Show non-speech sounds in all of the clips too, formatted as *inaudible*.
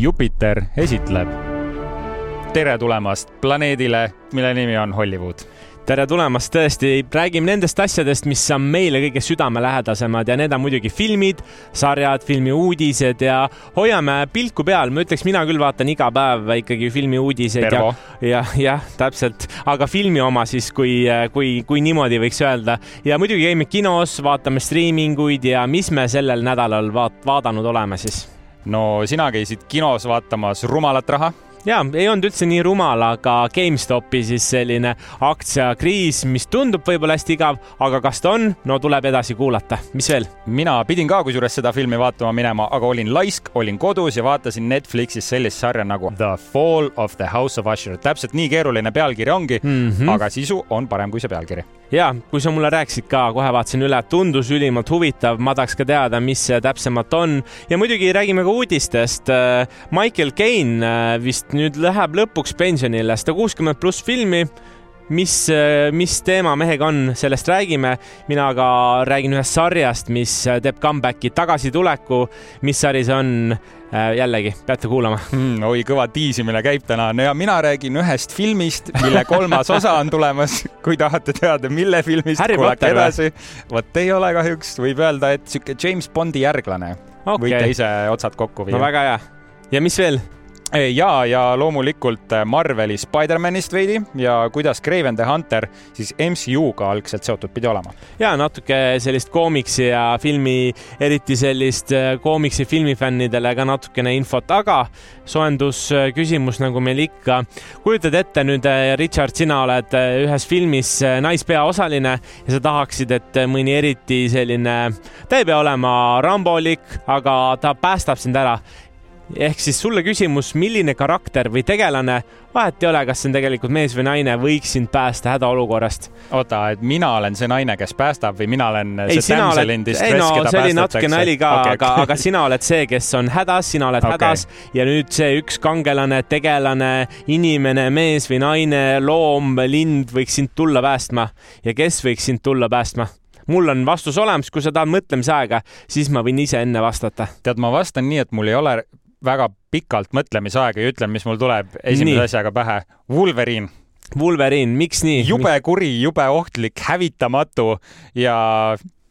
Jupiter esitleb. tere tulemast planeedile, mille nimi on Hollywood tere tulemast, tõesti, räägime nendest asjadest, mis on meile kõige südamelähedasemad ja need on muidugi filmid, sarjad, filmiuudised ja hoiame pilku peal, ma ütleks, mina küll vaatan iga päev ikkagi filmiuudiseid Pervo. ja, ja jah, täpselt, aga filmi oma siis, kui, kui, kui niimoodi võiks öelda. ja muidugi käime kinos, vaatame striiminguid ja mis me sellel nädalal vaat-, vaadanud oleme siis? No sina käisid kinos vaatamas Rumalat raha ja ei olnud üldse nii rumal, aga GameStopi siis selline aktsiakriis, mis tundub võib-olla hästi igav, aga kas ta on, no tuleb edasi kuulata, mis veel? mina pidin ka kusjuures seda filmi vaatama minema, aga olin laisk, olin kodus ja vaatasin Netflixis sellist sarja nagu The Fall of the House of Usher. täpselt nii keeruline pealkiri ongi mm, -hmm. aga sisu on parem kui see pealkiri. Ja kui sa mulle rääkisid ka, kohe vaatasin üle, tundus ülimalt huvitav, ma tahaks ka teada, mis see täpsemalt on. Ja muidugi räägime ka uudistest. Michael Caine vist nüüd läheb lõpuks pensionile, sada kuuskümmend pluss filmi mis, mis teema mehega on, sellest räägime. mina aga räägin ühest sarjast, mis teeb comeback'i tagasituleku. mis sari see on? jällegi peate kuulama mm,. oi, kõva tiisimine käib täna no ja mina räägin ühest filmist, mille kolmas osa on tulemas. *laughs* kui tahate teada, mille filmist, kuulake edasi. vot ei ole kahjuks, võib öelda, et sihuke James Bondi järglane okay.. võite ise otsad kokku viia. no väga hea. ja mis veel? Ja, ja loomulikult Marveli Spider-manist veidi ja kuidas Craven the Hunter siis MCU-ga algselt seotud pidi olema. ja natuke sellist koomiksi ja filmi, eriti sellist koomiksi filmifännidele ka natukene infot, aga soojendusküsimus, nagu meil ikka. kujutad ette nüüd, Richard, sina oled ühes filmis naispeaosaline ja sa tahaksid, et mõni eriti selline, ta ei pea olema rambolik, aga ta päästab sind ära ehk siis sulle küsimus, milline karakter või tegelane, vahet ei ole, kas see on tegelikult mees või naine, võiks sind päästa hädaolukorrast? oota, et mina olen see naine, kes päästab või mina olen ei, see damsel in distress, no, keda see oli natuke nali ka okay,, aga aga sina oled see, kes on hädas, sina oled okay. hädas ja nüüd see üks kangelane, tegelane, inimene, mees või naine, loom, lind võiks sind tulla päästma ja kes võiks sind tulla päästma? mul on vastus olemas, kui sa tahad mõtlemisaega, siis ma võin ise enne vastata. tead, ma vastan nii, et mul ei ole väga pikalt mõtlemisaega ja ütlen, mis mul tuleb esimese asjaga pähe. Wolverine. Wolverine, miks nii? jube kuri, jube ohtlik, hävitamatu ja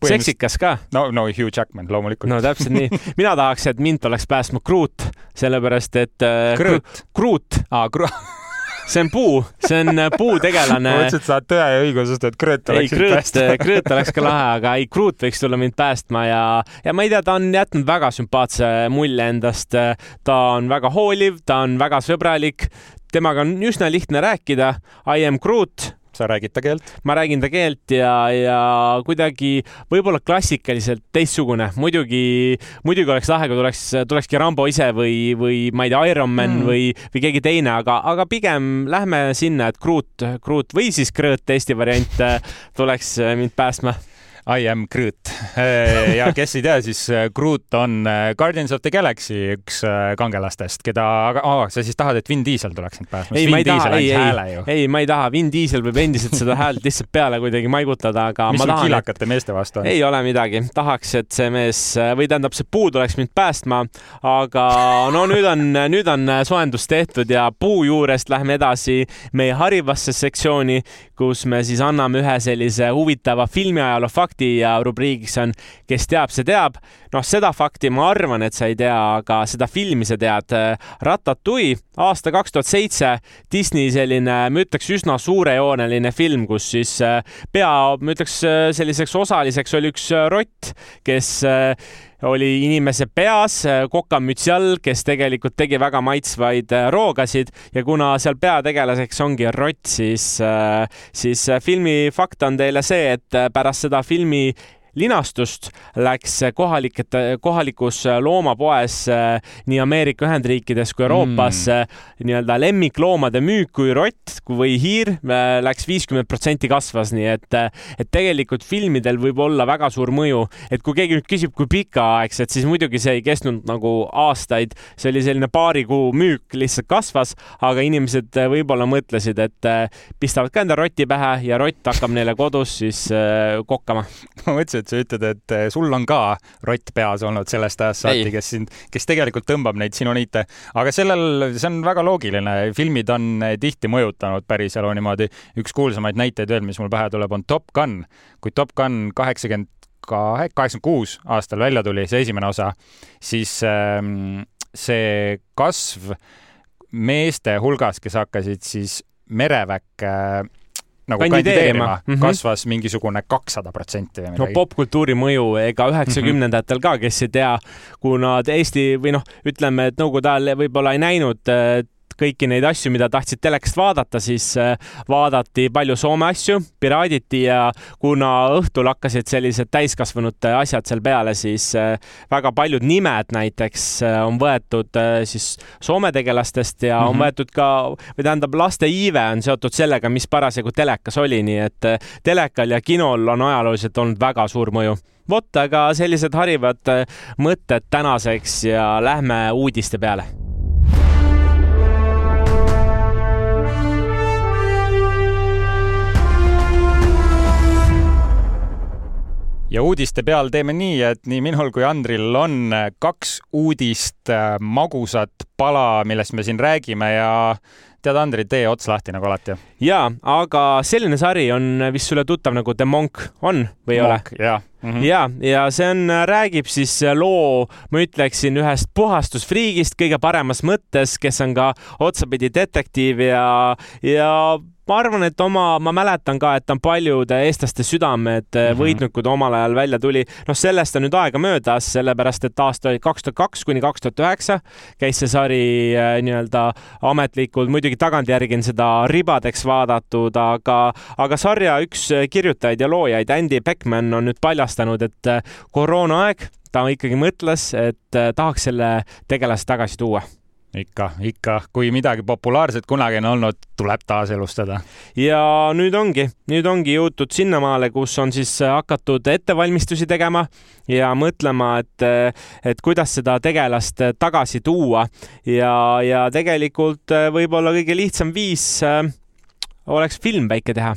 seksikas ka. no, no Hugh Jackman loomulikult. no täpselt nii. *laughs* mina tahaks, et mind oleks päästnud Groot, sellepärast et äh,. Groot. Groot. aa, Groot *laughs* see on puu, see on äh, puutegelane. *laughs* ma mõtlesin, et sa oled tõe ja õigusest, et Krõõt oleks sind päästnud. *laughs* Krõõt oleks ka lahe, aga ei, Kruut võiks tulla mind päästma ja, ja ma ei tea, ta on jätnud väga sümpaatse mulje endast. ta on väga hooliv, ta on väga sõbralik, temaga on üsna lihtne rääkida. I am Groot sa räägid ta keelt? ma räägin ta keelt ja, ja kuidagi võib-olla klassikaliselt teistsugune. muidugi, muidugi oleks lahe, kui tuleks, tulekski Rambo ise või, või ma ei tea, Ironman mm. või, või keegi teine, aga, aga pigem lähme sinna, et Groot, Groot või siis Krõõt, Eesti variant tuleks mind päästma I am Groot. Äh, ja kes ei tea, siis äh, Groot on äh, Guardians of the Galaxy üks kangelastest, keda, aga oh, sa siis tahad, et Vin Diesel tuleks sind päästma? ei, ma ei taha, ei, ei, ei, ma ei taha, Vin Diesel võib endiselt seda häält lihtsalt peale kuidagi maigutada, aga mis ma tahan. kilakate et... meeste vastu on? ei ole midagi, tahaks, et see mees või tähendab, see puu tuleks mind päästma, aga no nüüd on, nüüd on soojendus tehtud ja puu juurest lähme edasi meie harivasse sektsiooni, kus me siis anname ühe sellise huvitava filmiajaloo fakti fakti ja rubriigiks on Kes teab, see teab. Noh, seda fakti ma arvan, et sa ei tea, aga seda filmi sa tead. Ratatouille, aasta kaks tuhat seitse, Disney selline, ma ütleks, üsna suurejooneline film, kus siis äh, pea, ma ütleks, äh, selliseks osaliseks oli üks äh, rott, kes oli inimese peas kokamütsi all, kes tegelikult tegi väga maitsvaid roogasid ja kuna seal peategelaseks ongi rott, siis, siis filmi fakt on teile see, et pärast seda filmi linastust läks kohalike, kohalikus loomapoes nii Ameerika Ühendriikides kui Euroopas mm. nii-öelda lemmikloomade müük kui rott või hiir läks viiskümmend protsenti kasvas, nii et, et tegelikult filmidel võib olla väga suur mõju, et kui keegi nüüd küsib, kui pikaaegselt, siis muidugi see ei kestnud nagu aastaid, see oli selline paari kuu müük lihtsalt kasvas, aga inimesed võib-olla mõtlesid, et pistavad ka enda roti pähe ja rott hakkab neile kodus siis kokkama. ma mõtlesin, et sa ütled, et eh, sul on ka rott peas olnud sellest ajast saati, kes sind, kes tegelikult tõmbab neid sinoniite, aga sellel, see on väga loogiline, filmid on eh, tihti mõjutanud päriselu niimoodi. üks kuulsamaid näiteid veel, mis mul pähe tuleb, on Top Gun. kui Top Gun kaheksakümmend kahe, kaheksakümmend kuus aastal välja tuli, see esimene osa, siis ähm, see kasv meeste hulgas, kes hakkasid siis mereväkke nagu kandideerima, kandideerima, mm -hmm. kasvas mingisugune kakssada protsenti või midagi. no popkultuuri mõju, ega üheksakümnendatel ka, kes ei tea, kuna Eesti või noh, ütleme, et Nõukogude ajal võib-olla ei näinud kõiki neid asju, mida tahtsid telekast vaadata, siis äh, vaadati palju Soome asju, piraaditi ja kuna õhtul hakkasid sellised täiskasvanute asjad seal peale, siis äh, väga paljud nimed näiteks äh, on võetud siis Soome tegelastest ja mm -hmm. on mhm. võetud ka, või tähendab, laste iive on seotud sellega, mis parasjagu telekas oli, nii et telekal ja kinol on ajalooliselt olnud väga suur mõju vot, aga sellised harivad mõtted tänaseks ja lähme uudiste peale ja uudiste peal teeme nii, et nii minul kui Andril on kaks uudist, äh, magusat pala, millest me siin räägime ja tead, Andri, tee ots lahti nagu alati. ja, aga selline sari on vist sulle tuttav nagu The Monk on või ei ole? ja mm, -hmm. ja, ja see on, räägib siis loo, ma ütleksin, ühest puhastusfriigist kõige paremas mõttes, kes on ka otsapidi detektiiv ja, ja ma arvan, et oma, ma mäletan ka, et ta on paljude eestlaste südamed mm -hmm. võitnud, kui ta omal ajal välja tuli. noh, sellest on nüüd aega möödas, sellepärast et aasta oli kaks tuhat kaks kuni kaks tuhat üheksa käis see sari äh, nii-öelda ametlikult, muidugi tagantjärgi on seda ribadeks vaadatud, aga, aga sarja üks kirjutajaid ja loojaid, Andy Beckman on nüüd paljastanud, et äh, koroonaaeg ta ikkagi mõtles, et tahaks selle tegelase tagasi tuua ikka, ikka, kui midagi populaarset kunagi on olnud, tuleb taaselustada. ja nüüd ongi, nüüd ongi jõutud sinnamaale, kus on siis hakatud ettevalmistusi tegema ja mõtlema, et, et kuidas seda tegelast tagasi tuua. Ja, ja tegelikult võib-olla kõige lihtsam viis äh, oleks film väike teha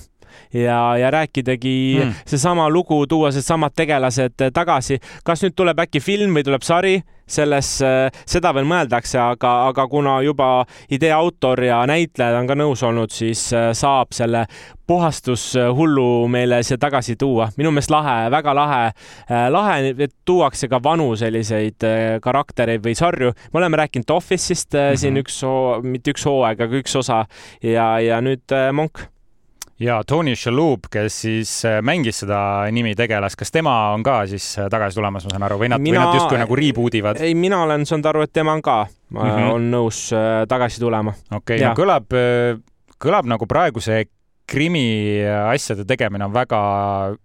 ja, ja rääkidagi mm. seesama lugu, tuua seesamad tegelased tagasi. kas nüüd tuleb äkki film või tuleb sari, selles, seda veel mõeldakse, aga, aga kuna juba idee autor ja näitlejad on ka nõus olnud, siis äh, saab selle puhastushullu meile siia tagasi tuua. minu meelest lahe, väga lahe, äh, lahe, et tuuakse ka vanu selliseid äh, karaktereid või sarju. me oleme rääkinud Office'ist mm -hmm. siin üks, mitte üks hooaeg, aga üks osa ja, ja nüüd Monk ja Tony Shalhoub, kes siis äh, mängis seda nimi tegelast, kas tema on ka siis äh, tagasi tulemas, ma saan aru, või nad, või nad justkui nagu reboot ivad? ei, mina olen saanud aru, et tema on ka mm, -hmm. on nõus äh, tagasi tulema. okei okay,, no kõlab, kõlab nagu praeguse krimi asjade tegemine on väga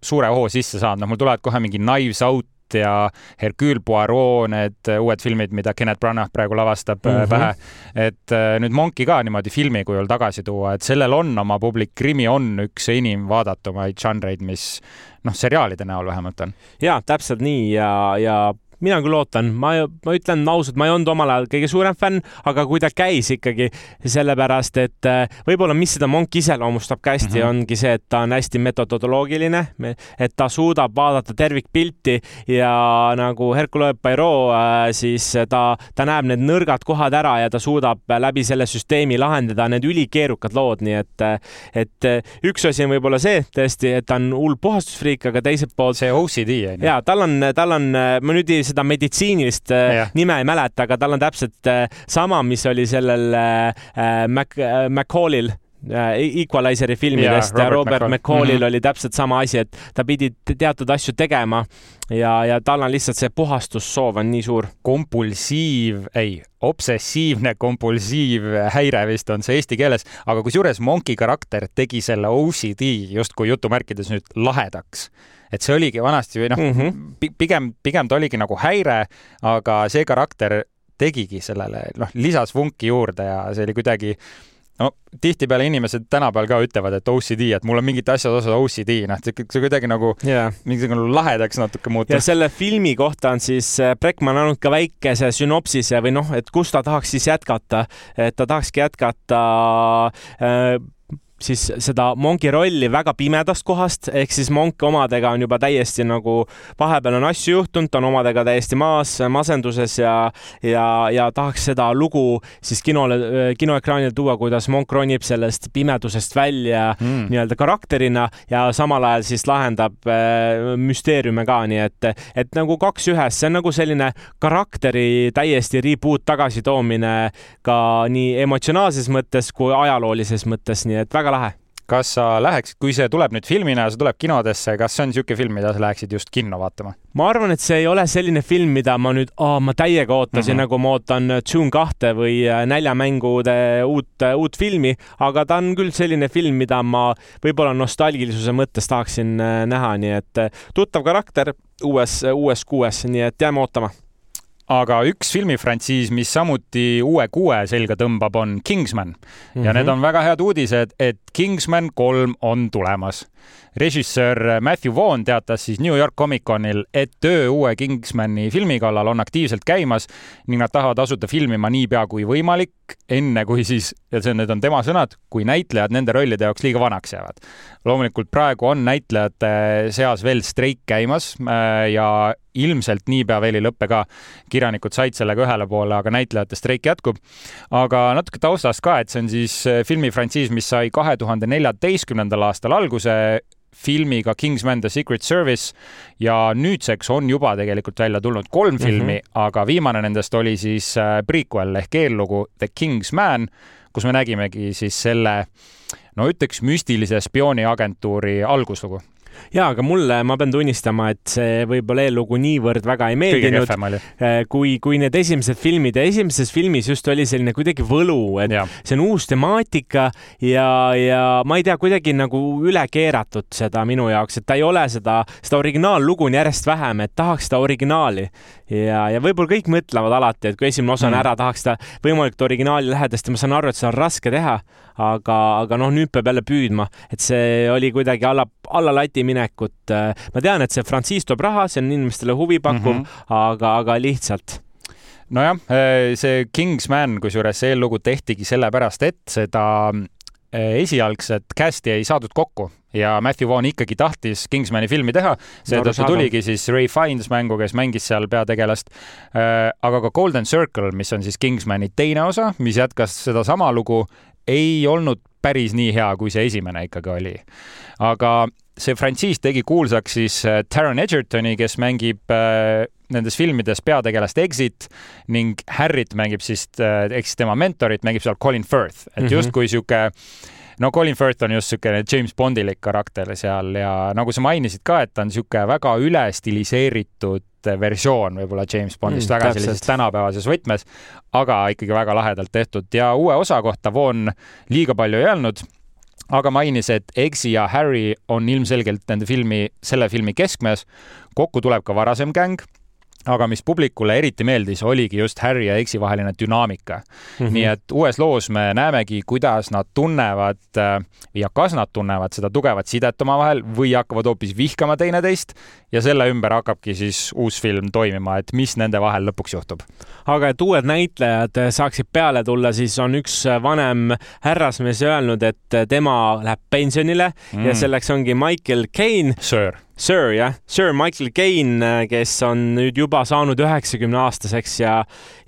suure hoo sisse saanud, noh, mul tulevad kohe mingi Knives Out ja Hercule Poirot, need uued filmid, mida Kenneth Branagh praegu lavastab mm -hmm. pähe. et äh, nüüd Monki ka niimoodi filmi kujul tagasi tuua, et sellel on oma publik, krimi on üks enim vaadatumaid žanreid, mis noh, seriaalide näol vähemalt on. ja täpselt nii ja, ja mina küll ootan, ma, ma ütlen ausalt, ma ei olnud omal ajal kõige suurem fänn, aga kui ta käis ikkagi sellepärast, et äh, võib-olla, mis seda Monki iseloomustab ka hästi mm, -hmm. ongi see, et ta on hästi metodoloogiline, et ta suudab vaadata tervikpilti ja nagu Hercule Poirot, äh, siis ta, ta näeb need nõrgad kohad ära ja ta suudab läbi selle süsteemi lahendada need ülikeerukad lood, nii et, et üks asi on võib-olla see tõesti, et ta on hull puhastusfriik, aga teiselt poolt. see OCD on ju. ja tal on, tal on, ma nüüd seda meditsiinilist äh, ja. nime ei mäleta, aga tal on täpselt äh, sama, mis oli sellel äh, Mac, McCallil Equalizeri filmidest ja Robert, Robert McCallil mm -hmm. oli täpselt sama asi, et ta pidi teatud asju tegema ja, ja tal on lihtsalt see puhastussoov on nii suur. kompulsiiv, ei, obsessiivne kompulsiivhäire vist on see eesti keeles, aga kusjuures Monki karakter tegi selle OCD justkui jutumärkides nüüd lahedaks et see oligi vanasti või noh mm -hmm., pigem, pigem ta oligi nagu häire, aga see karakter tegigi sellele, noh, lisas vunki juurde ja see oli kuidagi no tihtipeale inimesed tänapäeval ka ütlevad, et OCD, et mul on mingite asjade osas OCD, noh, see, kuidagi nagu yeah. mingisugune lahedaks natuke muutub. ja selle filmi kohta on siis äh, Breckman andnud ka väikese sünopsise või noh, et kus ta tahaks siis jätkata, et ta tahakski jätkata äh, siis seda Monki rolli väga pimedast kohast, ehk siis Monk omadega on juba täiesti nagu, vahepeal on asju juhtunud, ta on omadega täiesti maas, masenduses ja, ja, ja tahaks seda lugu siis kinole, kinoekraanile tuua, kuidas Monk ronib sellest pimedusest välja mm. nii-öelda karakterina ja samal ajal siis lahendab äh, müsteeriume ka, nii et, et nagu kaks ühes, see on nagu selline karakteri täiesti reboot tagasitoomine ka nii emotsionaalses mõttes kui ajaloolises mõttes, nii et väga väga lahe kas sa läheks, kui see tuleb nüüd filmina ja see tuleb kinodesse, kas see on niisugune film, mida sa läheksid just kinno vaatama? ma arvan, et see ei ole selline film, mida ma nüüd, ma täiega ootasin mm, -hmm. nagu ma ootan Dune kahte või äh, Näljamängude uut, äh, uut filmi, aga ta on küll selline film, mida ma võib-olla nostalgilisuse mõttes tahaksin äh, näha, nii et tuttav karakter uues, uues kuues, nii et jääme ootama aga üks filmifrantsiis, mis samuti uue kuue selga tõmbab, on Kingsman mm. -hmm. ja need mhm. on väga head uudised, et Kingsman kolm on tulemas režissöör Matthew Vaughn teatas siis New York Comic-Conil, et töö uue Kingsmani filmi kallal on aktiivselt käimas ning nad tahavad asuda filmima niipea kui võimalik, enne kui siis, ja see, need on tema sõnad, kui näitlejad nende rollide jaoks liiga vanaks jäävad. loomulikult praegu on näitlejate seas veel streik käimas äh, ja ilmselt niipea veel ei lõppe ka. kirjanikud said sellega ühele poole, aga näitlejate streik jätkub. aga natuke taustast ka, et see on siis äh, filmifrantsiis, mis sai kahe tuhande neljateistkümnendal aastal alguse filmiga Kingsman The Secret Service ja nüüdseks on juba tegelikult välja tulnud kolm mhm. filmi mm, -hmm. aga viimane nendest oli siis äh, prequel ehk eellugu The Kingsman, kus me nägimegi siis selle no ütleks müstilise spiooniagentuuri alguslugu ja, aga mulle, ma pean tunnistama, et see võib-olla eellugu niivõrd väga ei meeldinud, äh, kui, kui need esimesed filmid ja esimeses filmis just oli selline kuidagi võlu, et ja. see on uus temaatika ja, ja ma ei tea, kuidagi nagu üle keeratud seda minu jaoks, et ta ei ole seda, seda originaallugu on järjest vähem, et tahaks seda originaali ja, ja võib-olla kõik mõtlevad alati, et kui esimene osa on mm. ära, tahaks ta võimalikult originaali lähedast ja ma saan aru, et seda on raske teha, aga, aga noh, nüüd peab jälle püüdma, et see oli kuidagi alla, alla lati minekut. Äh, ma tean, et see frantsiis toob raha, see on inimestele huvipakkuv mm, -hmm. aga, aga lihtsalt nojah, äh, see Kingsman, kusjuures see eellugu tehtigi sellepärast, et seda äh, esialgset cast'i ei saadud kokku ja Matthew Vaughn ikkagi tahtis Kingsmani filmi teha, seetõttu tuligi siis Ray Fiennes mängu, kes mängis seal peategelast. aga ka Golden Circle, mis on siis Kingsmani teine osa, mis jätkas sedasama lugu, ei olnud päris nii hea, kui see esimene ikkagi oli. aga see frantsiis tegi kuulsaks siis äh, Taron Egertoni, kes mängib äh, nendes filmides peategelast Exit ning Harryt mängib siis äh,, ehk siis tema mentorit mängib seal Colin Firth, et mm -hmm. No Colin Firth on just niisugune James Bondilik karakter seal ja nagu sa mainisid ka, et ta on niisugune väga üle stiliseeritud versioon võib-olla James Bondist mm, väga täpselt. sellises tänapäevases võtmes, aga ikkagi väga lahedalt tehtud ja uue osa kohta Vaughn liiga palju ei öelnud aga mainis, et Eggsy ja Harry on ilmselgelt nende filmi, selle filmi keskmes. kokku tuleb ka varasem gäng aga mis publikule eriti meeldis, oligi just Harry ja Eggsy vaheline dünaamika mm. -hmm. nii et uues loos me näemegi, kuidas nad tunnevad äh, ja kas nad tunnevad seda tugevat sidet omavahel või hakkavad hoopis vihkama teineteist ja selle ümber hakkabki siis uus film toimima, et mis nende vahel lõpuks juhtub. aga et uued näitlejad saaksid peale tulla, siis on üks vanem härrasmees öelnud, et tema läheb pensionile mm. ja selleks ongi Michael Caine. Sir Sir jah, Sir Michael Caine, kes on nüüd juba saanud üheksakümne aastaseks ja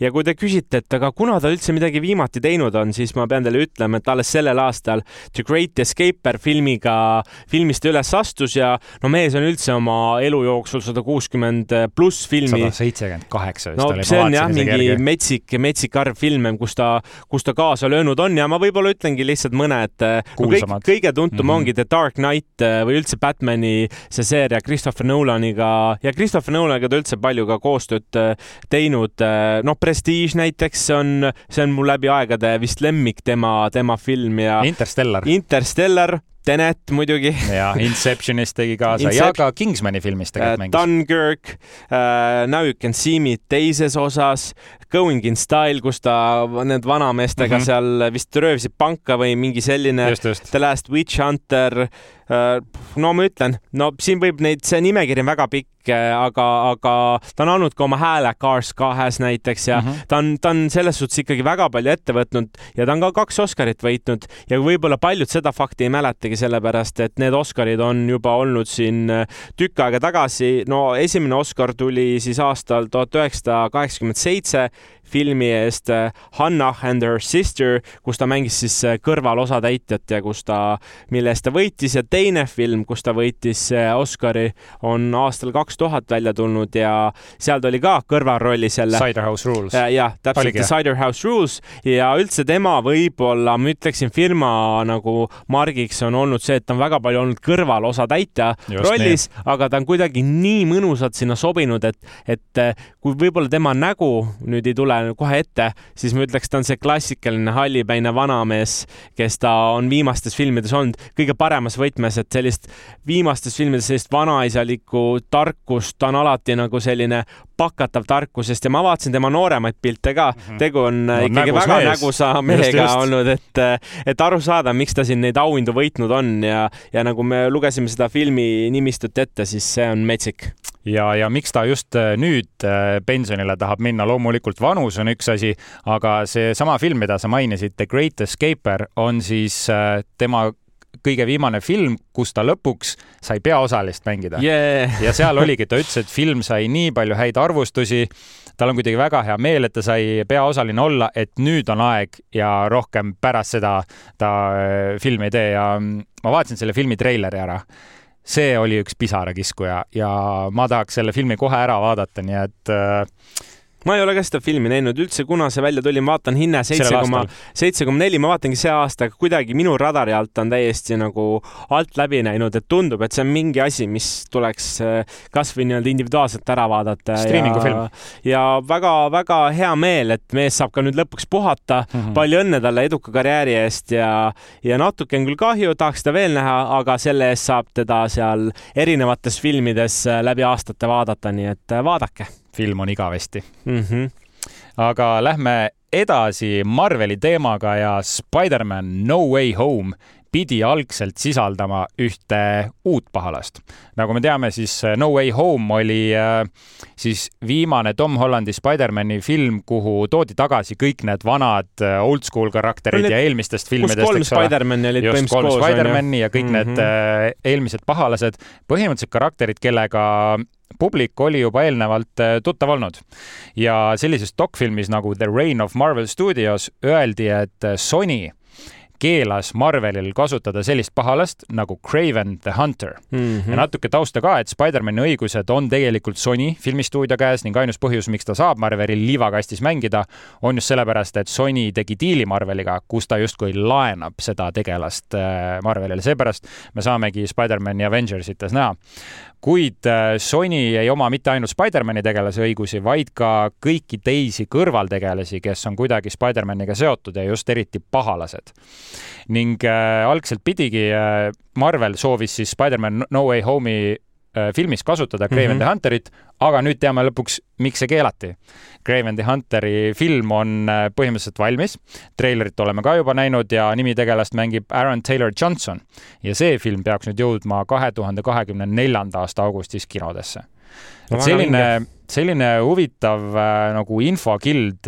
ja kui te küsite, et aga kuna ta üldse midagi viimati teinud on, siis ma pean teile ütlema, et alles sellel aastal The Great Escaper filmiga, filmist üles astus ja no mees on üldse oma elu jooksul sada kuuskümmend pluss filmi. sada seitsekümmend kaheksa vist no, oli. see on jah, mingi kerge. metsik, metsik arv filme, kus ta, kus ta kaasa löönud on ja ma võib-olla ütlengi lihtsalt mõned. no kõik, kõige tuntum mm -hmm. ongi The Dark Knight või üldse Batman'i see seeria Christopher Nolaniga ja Christopher Nolaniga ta üldse palju ka koostööd äh, teinud. Äh, noh, Prestige näiteks on, see on mul läbi aegade vist lemmik tema, tema film ja. Interstellar. Interstellar Tenet muidugi. ja *laughs* Inceptionist tegi kaasa Incep ja ka Kingsmani filmis tegelikult mängis uh,. Dunkirk uh,, Now you can see me teises osas, Going in style, kus ta need vanameestega mm -hmm. seal vist röövisid panka või mingi selline. The Last Witch Hunter uh,. No ma ütlen, no siin võib neid, see nimekiri on väga pikk kõik, aga, aga ta on andnud ka oma hääle Cars kahes näiteks ja mm -hmm. ta on, ta on selles suhtes ikkagi väga palju ette võtnud ja ta on ka kaks Oscarit võitnud ja võib-olla paljud seda fakti ei mäletagi, sellepärast et need Oscarid on juba olnud siin tükk aega tagasi. no esimene Oscar tuli siis aastal tuhat üheksasada kaheksakümmend seitse filmi eest äh, Hannah and her sister, kus ta mängis siis äh, kõrvalosatäitjat ja kus ta, mille eest ta võitis ja teine film, kus ta võitis äh, Oscari, on aastal kaks tuhat välja tulnud ja seal ta oli ka kõrvalrollis jälle. Cider House Rules. jah, täpselt, The Cider House Rules ja üldse tema võib-olla, ma ütleksin, firma nagu margiks on olnud see, et ta on väga palju olnud kõrvalosatäitja rollis, aga ta on kuidagi nii mõnusalt sinna sobinud, et, et kui võib-olla tema nägu nüüd ei tule kohe ette, siis ma ütleks, ta on see klassikaline hallipäine vanamees, kes ta on viimastes filmides olnud kõige paremas võtmes, et sellist viimastes filmides sellist vanaisalikku tarkust, ta on alati nagu selline pakatav tarkusest ja ma vaatasin tema nooremaid pilte ka mm. -hmm. tegu on no, ikkagi väga mees. nägusa mehega just, just. olnud, et, et aru saada, miks ta siin neid auhindu võitnud on ja, ja nagu me lugesime seda filmi nimistut ette, siis see on metsik ja, ja miks ta just äh, nüüd äh, pensionile tahab minna, loomulikult vanus on üks asi, aga seesama film, mida sa mainisid, The Great Escaper, on siis äh, tema kõige viimane film, kus ta lõpuks sai peaosalist mängida. Yeah. ja seal oligi, ta ütles, et film sai nii palju häid arvustusi, tal on kuidagi väga hea meel, et ta sai peaosaline olla, et nüüd on aeg ja rohkem pärast seda ta filmi ei tee. Ja mm, ma vaatasin selle filmi treileri ära. See oli üks pisarakiskuja ja ma tahaks selle filmi kohe ära vaadata, nii et äh, ma ei ole ka seda filmi näinud üldse, kuna see välja tuli, ma vaatan hinne seitse koma, seitse koma neli, ma vaatangi see aasta, aga kuidagi minu radari alt on täiesti nagu alt läbi näinud, et tundub, et see on mingi asi, mis tuleks äh, kasvõi nii-öelda individuaalselt ära vaadata. striimingufilm. ja väga-väga hea meel, et mees saab ka nüüd lõpuks puhata mm. -hmm. palju õnne talle eduka karjääri eest ja, ja natuke on küll kahju, tahaks seda veel näha, aga selle eest saab teda seal erinevates filmides äh, läbi aastate vaadata, nii et äh, vaadake film on igavesti mm. -hmm. aga lähme edasi Marveli teemaga ja Spider-man No Way Home pidi algselt sisaldama ühte uut pahalast. nagu me teame, siis No Way Home oli äh, siis viimane Tom Hollandi Spider-mani film, kuhu toodi tagasi kõik need vanad äh, oldschool karakterid Olid, ja eelmistest filmidest. kolm Spider-mani olid põhimõtteliselt koos. kolm Spider-mani ja kõik mm -hmm. need äh, eelmised pahalased, põhimõtteliselt karakterid, kellega publik oli juba eelnevalt äh, tuttav olnud ja sellises dokfilmis nagu The Reign of Marvel Studios öeldi, et äh, Sony keelas Marvelil kasutada sellist pahalast nagu Craven the Hunter mm. -hmm. ja natuke tausta ka, et Spider-man'i õigused on tegelikult Sony filmistuudio käes ning ainus põhjus, miks ta saab Marvelil liivakastis mängida, on just sellepärast, et Sony tegi diili Marveliga, kus ta justkui laenab seda tegelast äh, Marvelile, seepärast me saamegi Spider-man'i Avengersites näha kuid äh, Sony ei oma mitte ainult Spider-man'i tegelase õigusi, vaid ka kõiki teisi kõrvaltegelasi, kes on kuidagi Spider-maniga seotud ja just eriti pahalased. Ning äh, algselt pidigi äh, Marvel soovis siis Spider-man No Way Home'i Äh, filmis kasutada Craven mm -hmm. the Hunterit, aga nüüd teame lõpuks, miks see keelati. Craven the Hunteri film on põhimõtteliselt valmis, treilerit oleme ka juba näinud ja nimitegelast mängib Aaron Taylor Johnson ja see film peaks nüüd jõudma kahe tuhande kahekümne neljanda aasta augustis kinodesse no,. selline, selline huvitav nagu infokild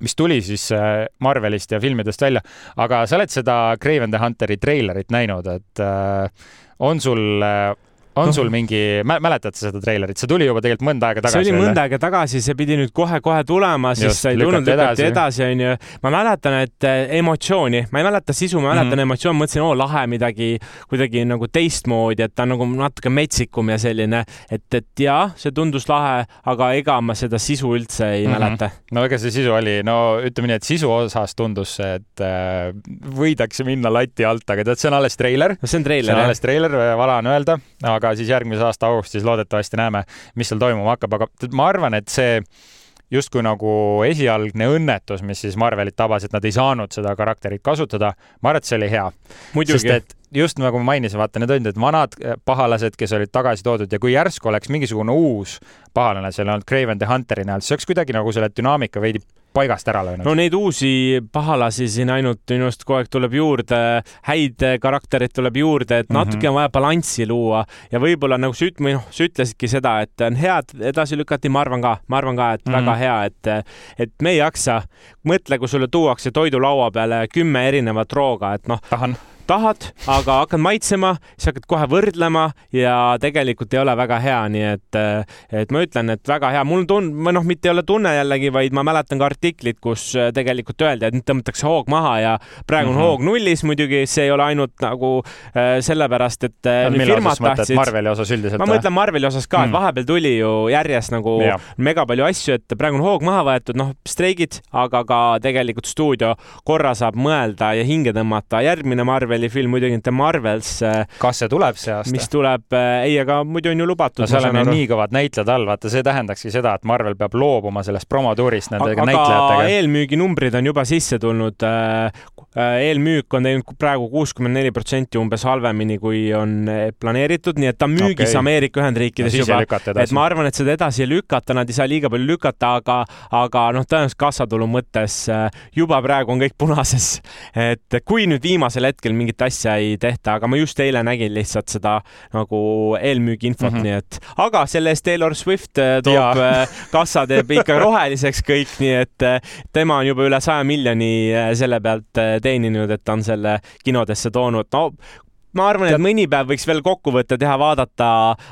mis tuli siis äh, Marvelist ja filmidest välja, aga sa oled seda Craven the Hunteri treilerit näinud, et äh, on sul äh, on no. sul mingi, mäletad sa seda treilerit, see tuli juba tegelikult mõnda aega tagasi. see oli mõnda aega tagasi, see pidi nüüd kohe-kohe tulema, siis sai tulnud, lükati edasi, onju. ma mäletan, et äh, emotsiooni, ma ei mäleta sisu, ma mäletan mm -hmm. emotsiooni, mõtlesin, oo lahe, midagi kuidagi nagu teistmoodi, et ta on nagu natuke metsikum ja selline, et, et jaa, see tundus lahe, aga ega ma seda sisu üldse ei mm -hmm. mäleta. no ega see sisu oli, no ütleme nii, et sisu osas tundus et äh, võidakse minna lati alt, aga tead, see on alles treiler. no see on treiler, jah. see on alles treiler, vale on öelda, aga aga siis järgmise aasta augustis loodetavasti näeme, mis seal toimuma hakkab, aga ma arvan, et see justkui nagu esialgne õnnetus, mis siis Marvelit tabas, et nad ei saanud seda karakterit kasutada, ma arvan, et see oli hea. sest et just nagu ma mainisin, vaata, need olid need vanad eh, pahalased, kes olid tagasi toodud ja kui järsku oleks mingisugune uus pahalane seal olnud Craven the Hunteri näol, siis oleks kuidagi nagu selle dünaamika veidi paigast ära löönud. no neid uusi pahalasi siin ainult minu arust kogu aeg tuleb juurde, häid karaktereid tuleb juurde, et natuke mm -hmm. on vaja balanssi luua ja võib-olla nagu sa üt-, või noh, sa ütlesidki seda, et on hea, et edasi lükati, ma arvan ka, ma arvan ka, et mm -hmm. väga hea, et, et me ei jaksa. mõtle, kui sulle tuuakse toidulaua peale kümme erinevat rooga, et noh. tahan tahad, aga hakkad maitsema, siis hakkad kohe võrdlema ja tegelikult ei ole väga hea, nii et, et ma ütlen, et väga hea, mul tun-, või noh, mitte ei ole tunne jällegi, vaid ma mäletan ka artiklit, kus tegelikult öeldi, et nüüd tõmmatakse hoog maha ja praegu on mm -hmm. hoog nullis muidugi, see ei ole ainult nagu äh, sellepärast, et äh, firmad tahtsid. Marveli osas üldiselt? ma mõtlen Marveli osas ka et mhm. vahepeal tuli ju järjest nagu ja. mega palju asju, et praegu on hoog maha võetud, noh, streigid, aga ka tegelikult stuudio korra saab mõelda ja hinge tõmmata. järgmine Marveli Marveli film muidugi The Marvels. Äh, kas see tuleb see aasta? mis tuleb, äh, ei, aga muidu on ju lubatud. no seal on ju nii kõvad näitlejad all, vaata, see tähendakski seda, et Marvel peab loobuma sellest promotuurist nende aga näitlejatega. eelmüüginumbrid on juba sisse tulnud. Äh, eelmüük on teinud praegu kuuskümmend neli protsenti umbes halvemini, kui on planeeritud, nii et ta on müügis okay. Ameerika Ühendriikides no, juba. et ma arvan, et seda edasi ei lükata, nad ei saa liiga palju lükata, aga, aga noh, tõenäoliselt kassatulu mõttes juba praegu on kõik punases. et kui nüüd viimasel hetkel mingi mingit asja ei tehta, aga ma just eile nägin lihtsalt seda nagu eelmüügiinfot mm, -hmm. nii et, aga selle eest Taylor Swift äh, toob. Äh, kassa teeb ikka *laughs* roheliseks kõik, nii et äh, tema on juba üle saja miljoni selle pealt teeninud, et ta on selle kinodesse toonud. no ma arvan, et mõni päev võiks veel kokkuvõtte teha, vaadata,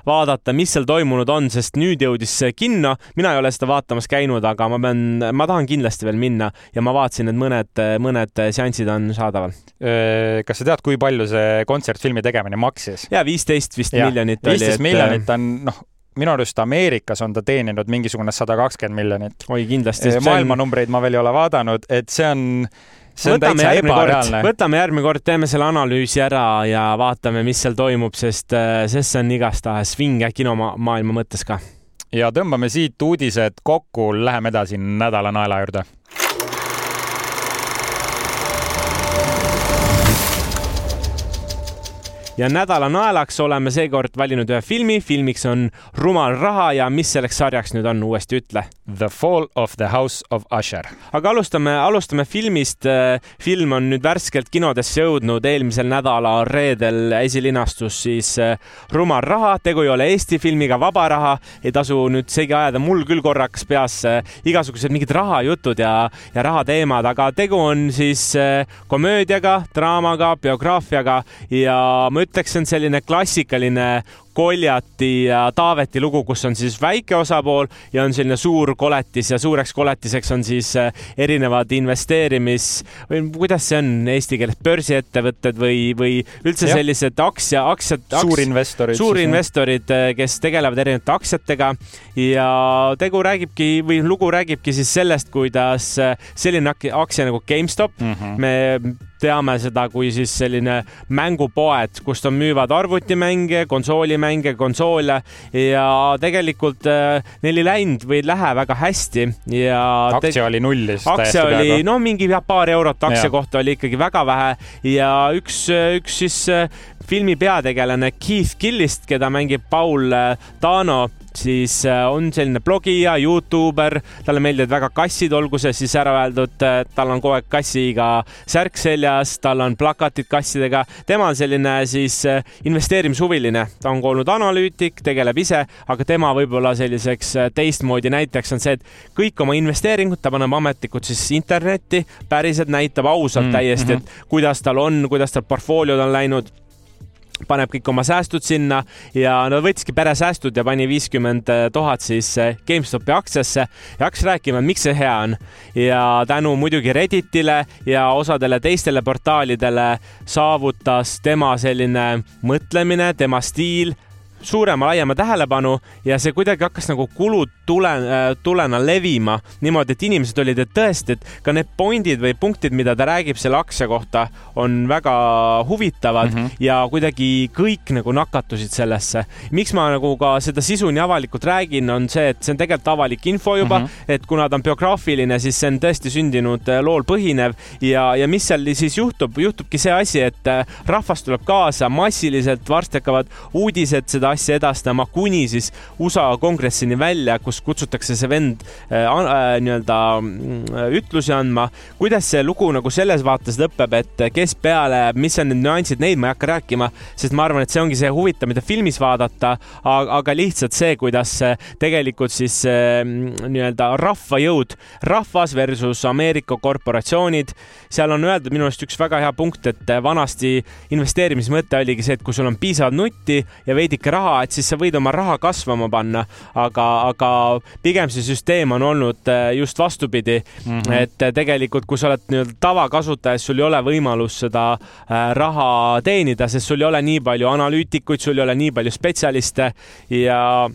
vaadata, mis seal toimunud on, sest nüüd jõudis kinno. mina ei ole seda vaatamas käinud, aga ma pean, ma tahan kindlasti veel minna ja ma vaatasin, et mõned, mõned seansid on saadaval. kas sa tead, kui palju see kontsertfilmi tegemine maksis? ja viisteist vist ja, miljonit oli. viisteist miljonit on, noh minu arust Ameerikas on ta teeninud mingisugune sada kakskümmend miljonit. oi, kindlasti. maailmanumbreid ma veel ei ole vaadanud, et see on see on võtame täitsa ebareaalne. võtame järgmine kord, teeme selle analüüsi ära ja vaatame, mis seal toimub, sest, äh, sest see on igastahes vinge kinomaailma mõttes ka. ja tõmbame siit uudised kokku, läheme edasi nädala naela juurde ja nädala naelaks oleme seekord valinud ühe filmi. filmiks on Rumal raha ja mis selleks sarjaks nüüd on, uuesti ütle. The Fall of the House of Usher. aga alustame, alustame filmist. film on nüüd värskelt kinodesse jõudnud, eelmisel nädala reedel esilinastus siis eh, Rumal raha. tegu ei ole Eesti filmiga, Vaba raha. ei tasu nüüd segi ajada, mul küll korraks peasse igasugused mingid rahajutud ja, ja rahateemad, aga tegu on siis komöödiaga, draamaga, biograafiaga ja ma ütleks, see on selline klassikaline Koljati ja Taaveti lugu, kus on siis väike osapool ja on selline suur koletis ja suureks koletiseks on siis äh, erinevad investeerimis või kuidas see on eesti keeles, börsiettevõtted või, või üldse ja. sellised aktsia, aktsiad aks,. suurinvestorid. suurinvestorid, äh, kes tegelevad erinevate aktsiatega ja tegu räägibki või lugu räägibki siis sellest, kuidas äh, selline aktsia nagu GameStop mm, -hmm. me teame seda kui siis selline mängupoed, kust on, müüvad arvutimänge, konsoolimänge, konsoole ja tegelikult äh, neil ei läinud või ei lähe väga hästi ja. aktsia oli nullis. aktsia oli, no mingi paar eurot aktsia ja. kohta oli ikkagi väga vähe ja üks, üks siis äh, filmi peategelane Keith Gillist, keda mängib Paul Dano siis äh, on selline blogija, Youtuber, talle meeldivad väga kassid, olgu see siis ära öeldud, tal on kogu aeg kassiga särk seljas, tal on plakatid kassidega. tema on selline siis äh, investeerimishuviline, ta on ka olnud analüütik, tegeleb ise, aga tema võib-olla selliseks äh, teistmoodi näiteks on see, et kõik oma investeeringud ta paneb ametlikult siis internetti, päriselt näitab ausalt mm, täiesti, et mhm. kuidas tal on, kuidas tal portfooliod on läinud paneb kõik oma säästud sinna ja no võttiski peresäästud ja pani viiskümmend tuhat siis eh, GameStopi aktsiasse ja hakkas rääkima, miks see hea on. ja tänu muidugi Redditile ja osadele teistele portaalidele saavutas tema selline mõtlemine, tema stiil suurema-laiema tähelepanu ja see kuidagi hakkas nagu kulud tule, äh, tulena levima niimoodi, et inimesed olid, et tõesti, et ka need pointid või punktid, mida ta räägib selle aktsia kohta, on väga huvitavad mm -hmm. ja kuidagi kõik nagu nakatusid sellesse. miks ma nagu ka seda sisu nii avalikult räägin, on see, et see on tegelikult avalik info juba mm, -hmm. et kuna ta on biograafiline, siis see on tõesti sündinud äh, lool põhinev ja, ja mis seal siis juhtub, juhtubki see asi, et äh, rahvas tuleb kaasa massiliselt, varsti hakkavad uudised seda asja edastama kuni siis USA kongressini välja, kus kus kutsutakse see vend äh, äh, nii-öelda äh, ütlusi andma. kuidas see lugu nagu selles vaates lõpeb, et kes peale, mis on need nüansid, neid ma ei hakka rääkima, sest ma arvan, et see ongi see huvitav, mida filmis vaadata, aga lihtsalt see, kuidas tegelikult siis äh, nii-öelda rahvajõud, rahvas versus Ameerika korporatsioonid, seal on öeldud minu arust üks väga hea punkt, et vanasti investeerimismõte oligi see, et kui sul on piisavalt nutti ja veidike raha, et siis sa võid oma raha kasvama panna, aga, aga pigem see süsteem on olnud äh, just vastupidi mm. -hmm. et äh, tegelikult, kui sa oled nii-öelda tavakasutaja, siis sul ei ole võimalus seda äh, raha teenida, sest sul ei ole nii palju analüütikuid, sul ei ole nii palju spetsialiste ja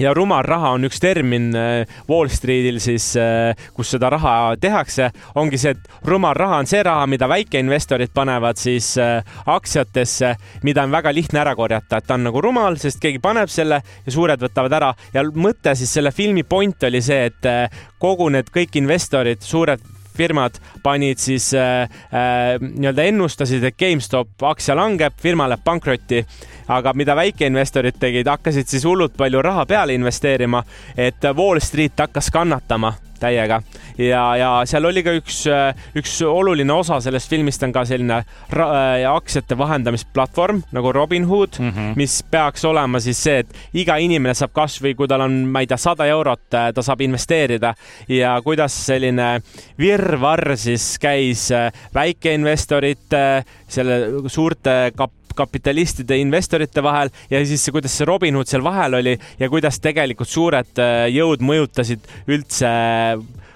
ja rumal raha on üks termin äh, Wall Streetil siis, äh, kus seda raha tehakse, ongi see, et rumal raha on see raha, mida väikeinvestorid panevad siis äh, aktsiatesse, mida on väga lihtne ära korjata, et ta on nagu rumal, sest keegi paneb selle ja suured võtavad ära. Ja mõte siis selle filmi point oli see, et kogu need kõik investorid, suured firmad panid siis äh, äh, nii-öelda ennustasid, et GameStop aktsia langeb, firma läheb pankrotti. Aga mida väikeinvestorid tegid, hakkasid siis hullult palju raha peale investeerima, et Wall Street hakkas kannatama täiega ja, ja seal oli ka üks, üks oluline osa sellest filmist on ka selline äh, aktsiate vahendamisplatvorm nagu Robinhood mm, -hmm. mis peaks olema siis see, et iga inimene saab kasvõi, kui tal on, ma ei tea, sada eurot, äh, ta saab investeerida ja kuidas selline virvarr siis käis äh, väikeinvestorite, selle suurte kap-, kapitalistide, investorite vahel ja siis kuidas see Robinhood seal vahel oli ja kuidas tegelikult suured äh, jõud mõjutasid üldse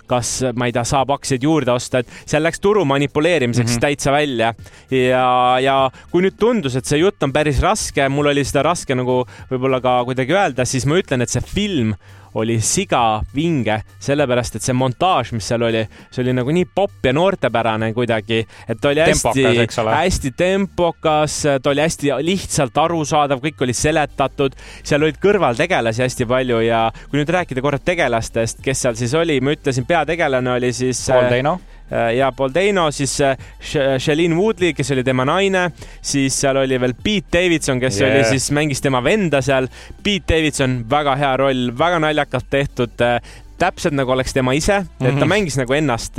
kas, ma ei tea, saab aktsiaid juurde osta, et seal läks turu manipuleerimiseks mm -hmm. täitsa välja. ja, ja kui nüüd tundus, et see jutt on päris raske, mul oli seda raske nagu võib-olla ka kuidagi öelda, siis ma ütlen, et see film oli siga vinge, sellepärast et see montaaž, mis seal oli, see oli nagu nii popp ja noortepärane kuidagi, et ta oli hästi, hästi tempokas, ta oli hästi lihtsalt arusaadav, kõik oli seletatud, seal olid kõrvaltegelasi hästi palju ja kui nüüd rääkida korra tegelastest, kes seal siis oli, ma ütlesin, peategelane oli siis Paul Deino Äh, ja Paul Deino, siis äh, Shailene Woodley, kes oli tema naine, siis seal oli veel Pete Davidson, kes yeah. oli siis, mängis tema venda seal. Pete Davidson, väga hea roll, väga naljakalt tehtud äh, täpselt nagu oleks tema ise, et ta -hmm. mängis nagu ennast.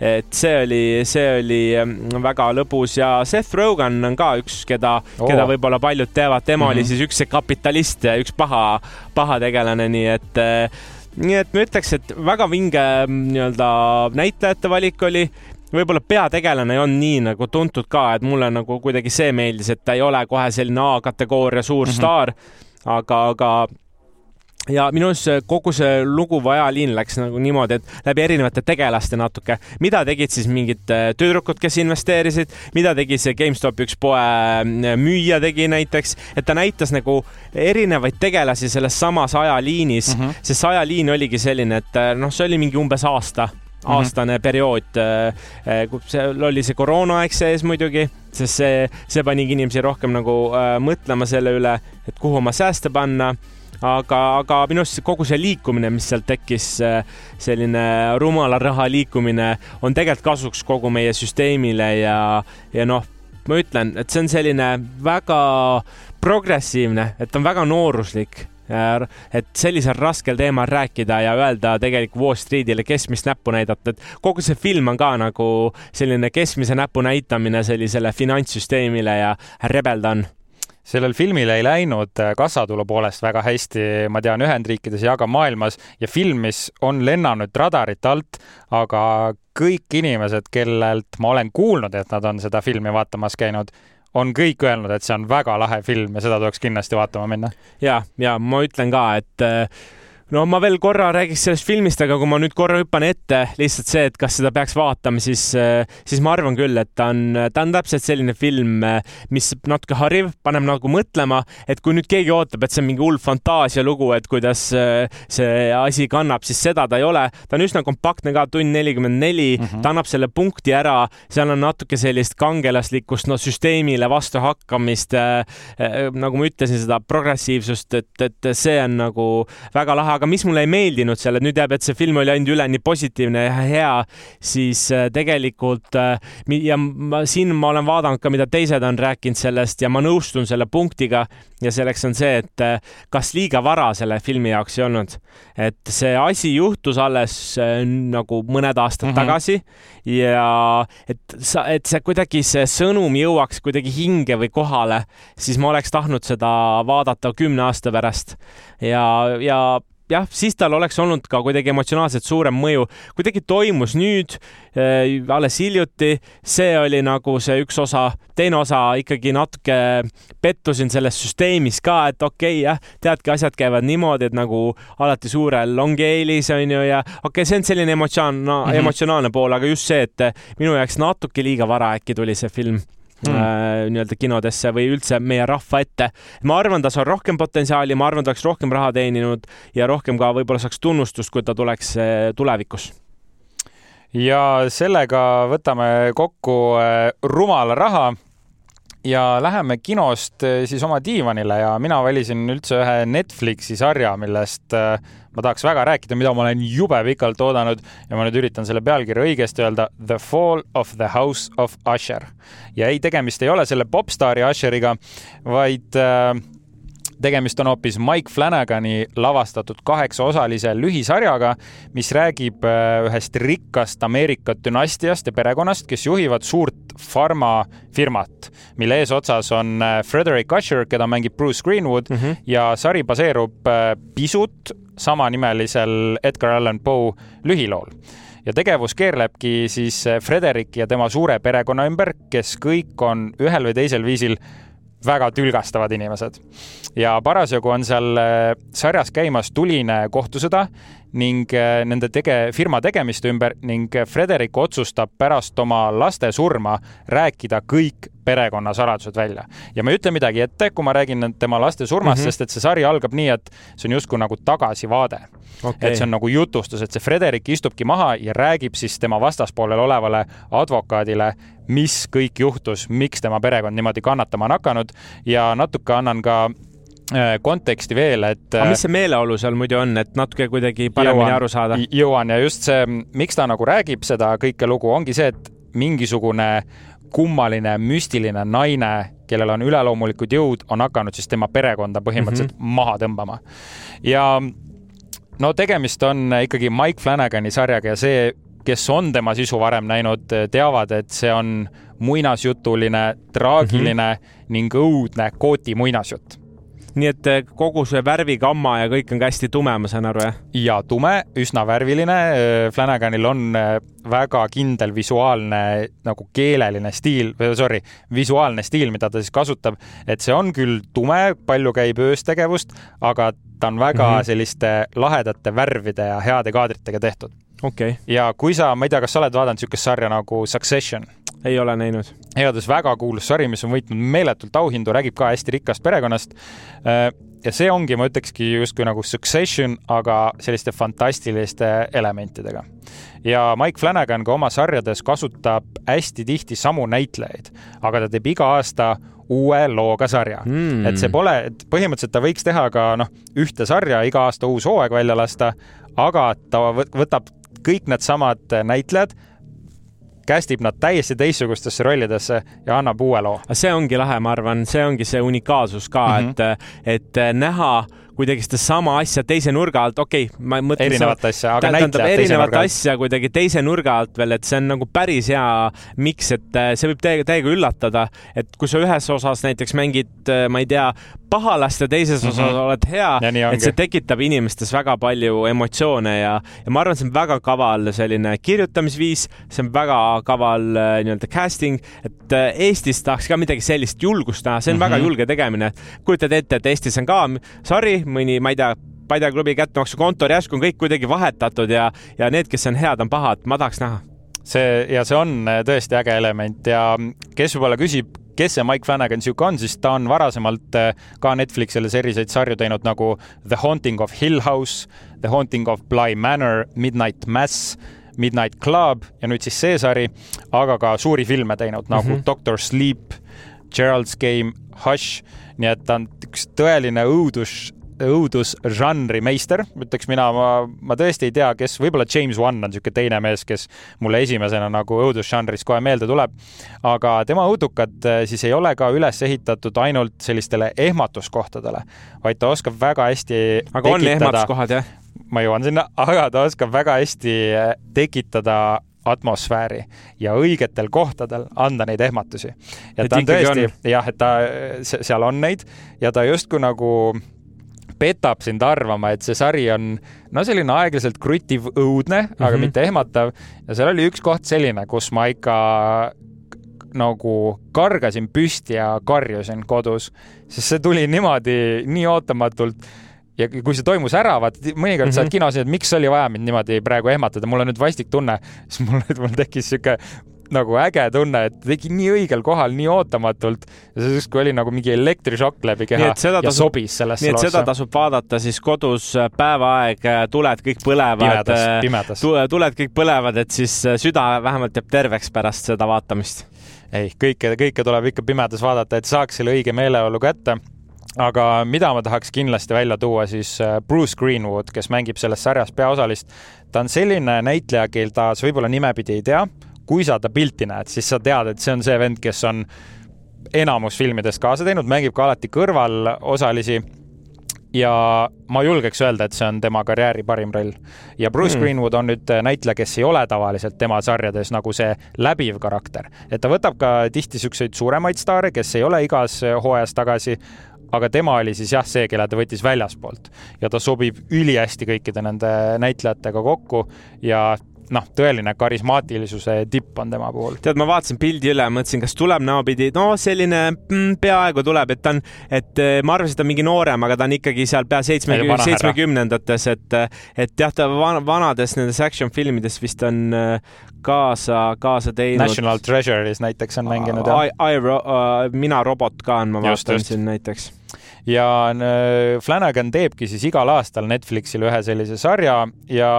et see oli, see oli ähm, väga lõbus ja Seth Rogen on ka üks, keda oh., keda võib-olla paljud teavad, tema mm -hmm. oli siis üks see kapitalist ja üks paha, paha tegelane, nii et nii et ma ütleks, et väga vinge mm, nii-öelda näitlejate valik oli võib-olla peategelane olnud nii nagu tuntud ka, et mulle nagu kuidagi see meeldis, et ta ei ole kohe selline A-kategooria suur mm -hmm. staar, aga, aga ja minu arust kogu see lugu või ajaliin läks nagu niimoodi, et läbi erinevate tegelaste natuke, mida tegid siis mingid äh, tüdrukud, kes investeerisid, mida tegi see GameStopi üks poe äh, müüja tegi näiteks, et ta näitas nagu erinevaid tegelasi selles samas ajaliinis mm, -hmm. sest see ajaliin oligi selline, et äh, noh, see oli mingi umbes aasta mhm. aastane mm -hmm. periood, seal oli see koroonaaeg sees muidugi, sest see, see panigi inimesi rohkem nagu mõtlema selle üle, et kuhu oma sääste panna aga, aga minu arust kogu see liikumine, mis sealt tekkis, selline rumala raha liikumine on tegelikult kasuks kogu meie süsteemile ja, ja noh, ma ütlen, et see on selline väga progressiivne, et on väga nooruslik et sellisel raskel teemal rääkida ja öelda tegelikult Wall Streetile keskmist näppu näidata, et kogu see film on ka nagu selline keskmise näpu näitamine sellisele finantssüsteemile ja rebeldan sellel filmil ei läinud äh, kassatulu poolest väga hästi, ma tean, Ühendriikides ja ka maailmas ja film, mis on lennanud radarite alt, aga kõik inimesed, kellelt ma olen kuulnud, et nad on seda filmi vaatamas käinud, on kõik öelnud, et see on väga lahe film ja seda tuleks kindlasti vaatama minna. ja, ja ma ütlen ka, et äh, no ma veel korra räägiks sellest filmist, aga kui ma nüüd korra hüppan ette, lihtsalt see, et kas seda peaks vaatama, siis, äh, siis ma arvan küll, et ta on, ta on täpselt selline film, äh, mis natuke hariv, paneb nagu mõtlema, et kui nüüd keegi ootab, et see on mingi hull fantaasialugu, et kuidas äh, see asi kannab, siis seda ta ei ole. ta on üsna kompaktne ka, tund nelikümmend neli, mhm. ta annab selle punkti ära, seal on natuke sellist kangelaslikkust, no süsteemile vastu hakkamist äh,, nagu ma ütlesin, seda progressiivsust, et, et see on nagu väga lahe, aga mis mulle ei meeldinud seal, et nüüd jääb, et see film oli ainult üleni positiivne ja hea, siis äh, tegelikult ja ma, siin ma olen vaadanud ka, mida teised on rääkinud sellest ja ma nõustun selle punktiga ja selleks on see, et kas liiga vara selle filmi jaoks ei olnud. et see asi juhtus alles nagu mõned aastad mm -hmm. tagasi ja et sa, et see kuidagi see sõnum jõuaks kuidagi hinge või kohale, siis ma oleks tahtnud seda vaadata kümne aasta pärast ja, ja jah, siis tal oleks olnud ka kuidagi emotsionaalselt suurem mõju. kuidagi toimus nüüd äh,, alles hiljuti, see oli nagu see üks osa, teine osa ikkagi natuke pettusin selles süsteemis ka, et okei okay,, jah, teadki, asjad käivad niimoodi, et nagu alati suurel ongi eelis, on ju, ja okei okay,, see on selline emotsioon no, mm, -hmm. emotsionaalne pool, aga just see, et minu jaoks natuke liiga vara äkki tuli see film mm. nii-öelda kinodesse või üldse meie rahva ette. ma arvan, tas on rohkem potentsiaali, ma arvan, ta oleks rohkem raha teeninud ja rohkem ka võib-olla saaks tunnustust, kui ta tuleks äh, tulevikus ja sellega võtame kokku äh, rumala raha ja läheme kinost äh, siis oma diivanile ja mina valisin üldse ühe Netflixi sarja, millest ma tahaks väga rääkida, mida ma olen jube pikalt oodanud ja ma nüüd üritan selle pealkirja õigesti öelda. The Fall of the House of Usher. ja ei, tegemist ei ole selle popstaari Usheriga, vaid äh, tegemist on hoopis Mike Flanagani lavastatud kaheksaosalise lühisarjaga, mis räägib äh, ühest rikkast Ameerika dünastiast ja perekonnast, kes juhivad suurt farmafirmat, mille eesotsas on äh, Frederick Usher, keda mängib Bruce Greenwood mm -hmm. ja sari baseerub pisut samanimelisel Edgar Allan Poe lühilool ja tegevus keerlebki siis Frederiki ja tema suure perekonna ümber, kes kõik on ühel või teisel viisil väga tülgastavad inimesed. ja parasjagu on seal äh, sarjas käimas tuline kohtusõda ning äh, nende tege-, firma tegemiste ümber ning Frederik otsustab pärast oma laste surma rääkida kõik perekonnasaladused välja. ja ma ei ütle midagi ette, kui ma räägin tema laste surmast mm, -hmm. sest et see sari algab nii, et see on justkui nagu tagasivaade okay.. et see on nagu jutustus, et see Frederik istubki maha ja räägib siis tema vastaspoolel olevale advokaadile, mis kõik juhtus, miks tema perekond niimoodi kannatama on hakanud ja natuke annan ka konteksti veel, et. aga mis see meeleolu seal muidu on, et natuke kuidagi paremini jõuan, aru saada? jõuan ja just see, miks ta nagu räägib seda kõike lugu, ongi see, et mingisugune kummaline müstiline naine, kellel on üleloomulikud jõud, on hakanud siis tema perekonda põhimõtteliselt mm -hmm. maha tõmbama. ja no tegemist on ikkagi Mike Flanagani sarjaga ja see, kes on tema sisu varem näinud, teavad, et see on muinasjutuline, traagiline mm -hmm. ning õudne kooti muinasjutt nii et eh, kogu see värvigamma ja kõik on ka hästi tume, ma saan aru, jah? ja tume, üsna värviline. Eh, Flanaganil on eh, väga kindel visuaalne nagu keeleline stiil, sorry, visuaalne stiil, mida ta siis kasutab, et see on küll tume, palju käib ööstegevust, aga ta on väga mm -hmm. selliste lahedate värvide ja heade kaadritega tehtud. Okay. ja kui sa, ma ei tea, kas sa oled vaadanud niisugust sarja nagu Succession? ei ole näinud. igatahes väga kuulus sari, mis on võitnud meeletult auhindu, räägib ka hästi rikkast perekonnast. Äh, ja see ongi, ma ütlekski justkui nagu Succession, aga selliste fantastiliste elementidega. ja Mike Flanagan ka oma sarjades kasutab hästi tihti samu näitlejaid, aga ta teeb iga aasta uue looga sarja mm.. et see pole, et põhimõtteliselt ta võiks teha ka noh, ühte sarja, iga aasta uus hooaeg välja lasta, aga ta võtab kõik needsamad näitlejad kästib nad täiesti teistsugustesse rollidesse ja annab uue loo. see ongi lahe, ma arvan, see ongi see unikaalsus ka mm, -hmm. et, et näha kuidagi sedasama asja teise nurga alt, okei okay,, ma mõtlen. erinevat asja, aga näitlejad teise nurga alt. asja kuidagi teise nurga alt veel, et see on nagu päris hea miks, et äh, see võib täiega, täiega üllatada, et kui sa ühes osas näiteks mängid, äh, ma ei tea, pahalast ja teises osas mm -hmm. oled hea, et see tekitab inimestes väga palju emotsioone ja, ja ma arvan, see on väga kaval selline kirjutamisviis, see on väga kaval äh, nii-öelda casting, et Eestis tahaks ka midagi sellist julgust näha, see on mm -hmm. väga julge tegemine. kujutad ette, et Eestis on ka sari, mõni, ma ei tea, Paide klubi kättemaksukontor, järsku on kõik kuidagi vahetatud ja, ja need, kes on head, on pahad, ma tahaks näha. see ja see on äh, tõesti äge element ja kes võib-olla küsib, kes see Mike Flanagan sihuke on, siis ta on varasemalt äh, ka Netflixile selliseid sarju teinud nagu The Haunting of Hill House, The Haunting of Bly Manor, Midnight Mass Midnight Club ja nüüd siis see sari, aga ka suuri filme teinud nagu mm -hmm. Doctor Sleep, Gerald's Game, Hush, nii et ta on üks tõeline õudus õudusžanri meister, ütleks mina, ma, ma tõesti ei tea, kes, võib-olla James Wan on niisugune teine mees, kes mulle esimesena nagu õudusžanris kohe meelde tuleb. aga tema õudukad äh, siis ei ole ka üles ehitatud ainult sellistele ehmatuskohtadele, vaid ta oskab väga hästi aga tekitada, on ehmatuskohad, jah? ma jõuan sinna, *laughs* aga ta oskab väga hästi äh, tekitada atmosfääri ja õigetel kohtadel anda neid ehmatusi. ja et ta on tõesti, jah, et ta, seal on neid ja ta justkui nagu petab sind arvama, et see sari on no selline aeglaselt kruttiv, õudne mm, -hmm. aga mitte ehmatav. ja seal oli üks koht selline, kus ma ikka nagu kargasin püsti ja karjusin kodus, sest see tuli niimoodi nii ootamatult ja kui see toimus ära, vaat mõnikord mm -hmm. sa oled kinos, et miks oli vaja mind niimoodi praegu ehmatada, mul on nüüd vastik tunne, *laughs* siis mul, mul tekkis sihuke nagu äge tunne, et tegi nii õigel kohal, nii ootamatult ja see justkui oli nagu mingi elektrišokk läbi keha ja tasub, sobis sellesse nii et loosse. seda tasub vaadata siis kodus äh, päevaaeg, äh, tuled kõik põlevad. pimedas, äh, pimedas. tuled kõik põlevad, et siis süda vähemalt jääb terveks pärast seda vaatamist. ei, kõike, kõike tuleb ikka pimedas vaadata, et saaks selle õige meeleolu kätte aga mida ma tahaks kindlasti välja tuua, siis Bruce Greenwood, kes mängib selles sarjas peaosalist. ta on selline näitleja, keda sa võib-olla nimepidi ei tea kui sa ta pilti näed, siis sa tead, et see on see vend, kes on enamus filmides kaasa teinud, mängib ka alati kõrvalosalisi ja ma julgeks öelda, et see on tema karjääri parim roll. ja Bruce mm. Greenwood on nüüd näitleja, kes ei ole tavaliselt tema sarjades nagu see läbiv karakter, et ta võtab ka tihti siukseid suuremaid staare, kes ei ole igas hooajas tagasi, aga tema oli siis jah, see, kelle ta võttis väljaspoolt ja ta sobib ülihästi kõikide nende näitlejatega kokku ja noh, tõeline karismaatilisuse tipp on tema puhul. tead, ma vaatasin pildi üle, mõtlesin, kas tuleb näopidi, no selline mm, peaaegu tuleb, et ta on, et eh, ma arvasin, et ta on mingi noorem, aga ta on ikkagi seal pea seitsmekümne, seitsmekümnendates, et, et jah, ta vanades nendes action filmides vist on eh, kaasa, kaasa teinud. National Treasure'is näiteks on mänginud jah. I, I, uh, mina robot ka on, ma vaatan siin näiteks ja Flanagan teebki siis igal aastal Netflixile ühe sellise sarja ja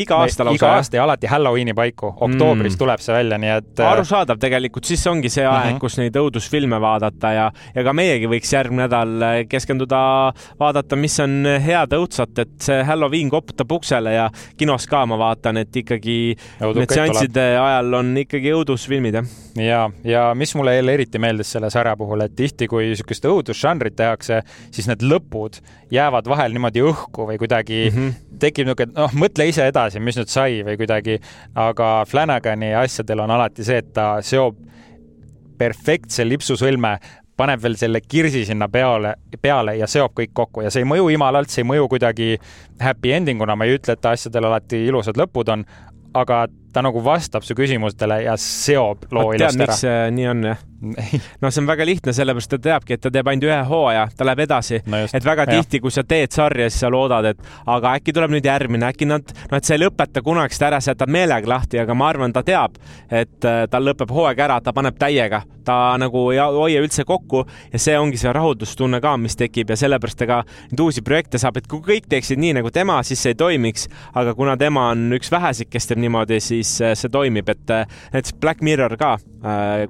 iga aasta lausa? iga aasta ja alati Halloweeni paiku, oktoobris mm. tuleb see välja, nii et. Äh, arusaadav tegelikult, siis ongi see aeg mm, -hmm. kus neid õudusfilme vaadata ja, ja ka meiegi võiks järgmine nädal äh, keskenduda vaadata, mis on head õudsat, et see Halloween koputab uksele ja kinos ka ma vaatan, et ikkagi Õuduk need seansside ajal on ikkagi õudusfilmid, jah. ja, ja mis mulle jälle eriti meeldis selle sarja puhul, et tihti, kui niisugust õudusžanrit tehakse, siis need lõpud jäävad vahel niimoodi õhku või kuidagi mm -hmm tekib niisugune, noh, mõtle ise edasi, mis nüüd sai või kuidagi, aga Flanagani asjadel on alati see, et ta seob perfektse lipsusõlme, paneb veel selle kirsi sinna peale, peale ja seob kõik kokku ja see ei mõju imalalt, see ei mõju kuidagi happy ending una, ma ei ütle, et asjadel alati ilusad lõpud on, aga ta nagu vastab su küsimustele ja seob loo ilusti ära. miks see nii on, jah? No see on väga lihtne, sellepärast ta teabki, et ta teeb ainult ühe hooaja, ta läheb edasi. No. et väga tihti, kui sa teed sarja, siis sa loodad, et aga äkki tuleb nüüd järgmine, äkki nad, noh, et sa ei lõpeta kunagi seda ära, sa jätad meelega lahti, aga ma arvan, ta teab, et äh, tal lõpeb hooaeg ära, ta paneb täiega, ta nagu ei hoia üldse kokku ja see ongi see rahuldustunne ka, mis tekib ja sellepärast ega neid uusi projekte saab, et kui kõik teeksid nii nagu tema, siis see ei toimiks, aga kuna tema on üks väheseid, kes teeb niimoodi, siis äh, see toimib, et äh, näiteks Black Mirror ka,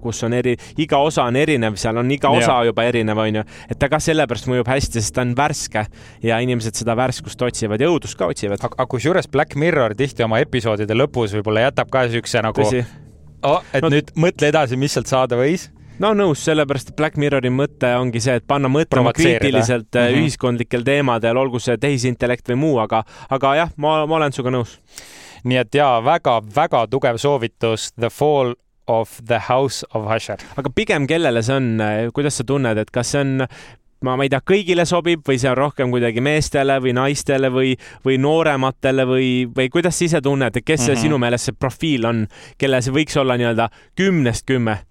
kus on eri, iga osa on erinev, seal on iga osa ja. juba erinev, onju. et ta ka sellepärast mõjub hästi, sest ta on värske ja inimesed seda värskust otsivad ja õudust ka otsivad. aga kusjuures Black Mirror tihti oma episoodide lõpus võib-olla jätab ka siukse nagu, oh, et no, nüüd mõtle edasi, mis sealt saada võis no nõus, sellepärast Black Mirrori mõte ongi see, et panna mõtlema kriitiliselt mm -hmm. ühiskondlikel teemadel, olgu see tehisintellekt või muu, aga, aga jah, ma, ma olen sinuga nõus. nii et jaa väga,, väga-väga tugev soovitus The Fall of the House of Usher. aga pigem kellele see on, kuidas sa tunned, et kas see on ma, ma ei tea, kõigile sobib või see on rohkem kuidagi meestele või naistele või, või noorematele või, või kuidas sa ise tunned, et kes mm -hmm. see sinu meelest see profiil on, kellel see võiks olla nii-öelda kümnest kümme?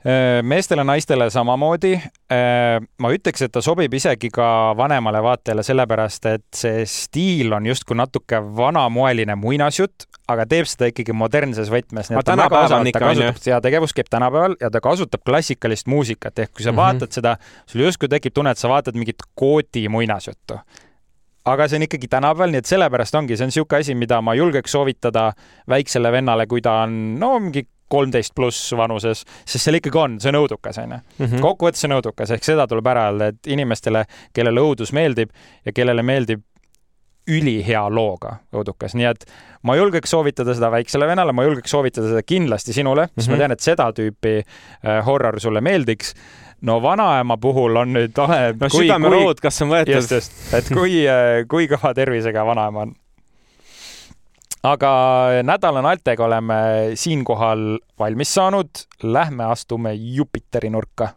Äh, meestele-naistele samamoodi. Äh, ma ütleks, et ta sobib isegi ka vanemale vaatajale, sellepärast et see stiil on justkui natuke vanamoeline muinasjutt, aga teeb seda ikkagi modernses võtmes. ja tegevus käib tänapäeval ja ta kasutab klassikalist muusikat, ehk kui sa mm -hmm. vaatad seda, sul justkui tekib tunne, et sa vaatad mingit koodi muinasjuttu aga see on ikkagi tänapäeval, nii et sellepärast ongi, see on niisugune asi, mida ma julgeks soovitada väiksele vennale, kui ta on no mingi kolmteist pluss vanuses, sest seal ikkagi on, see on õudukas, onju. Mhm. kokkuvõttes on õudukas, ehk seda tuleb ära öelda, et inimestele, kellele õudus meeldib ja kellele meeldib ülihea looga õudukas, nii et ma julgeks soovitada seda väiksele vennale, ma julgeks soovitada seda kindlasti sinule, sest mm -hmm. ma mhm. tean, et seda tüüpi äh, horror sulle meeldiks no vanaema puhul on nüüd ole. no südamerood, kas on võetud? just, just, et kui, äh, kui kõva tervisega vanaema on. Aga nädala naltega oleme siinkohal valmis saanud. Lähme astume Jupiteri nurka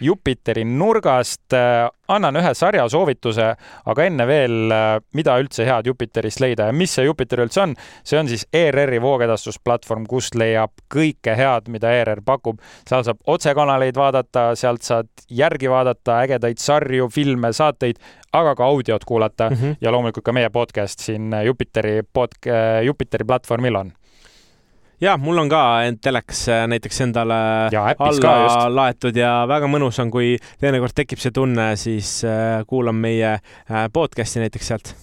Jupiteri nurgast. Äh, annan ühe sarja soovituse, aga enne veel, äh, mida üldse head Jupiterist leida ja mis see Jupiter üldse on? see on siis ERR-i voogedastusplatvorm, kust leiab kõike head, mida ERR pakub. seal saab otsekanaleid vaadata, sealt saad järgi vaadata ägedaid sarju, filme, saateid, aga ka audiot kuulata mm -hmm. ja loomulikult ka meie podcast siin Jupiteri pod-, Jupiteri platvormil on ja mul on ka telekas äh, näiteks endale ja, alla laetud ja väga mõnus on, kui teinekord tekib see tunne, siis äh, kuulan meie äh, podcast'i näiteks sealt.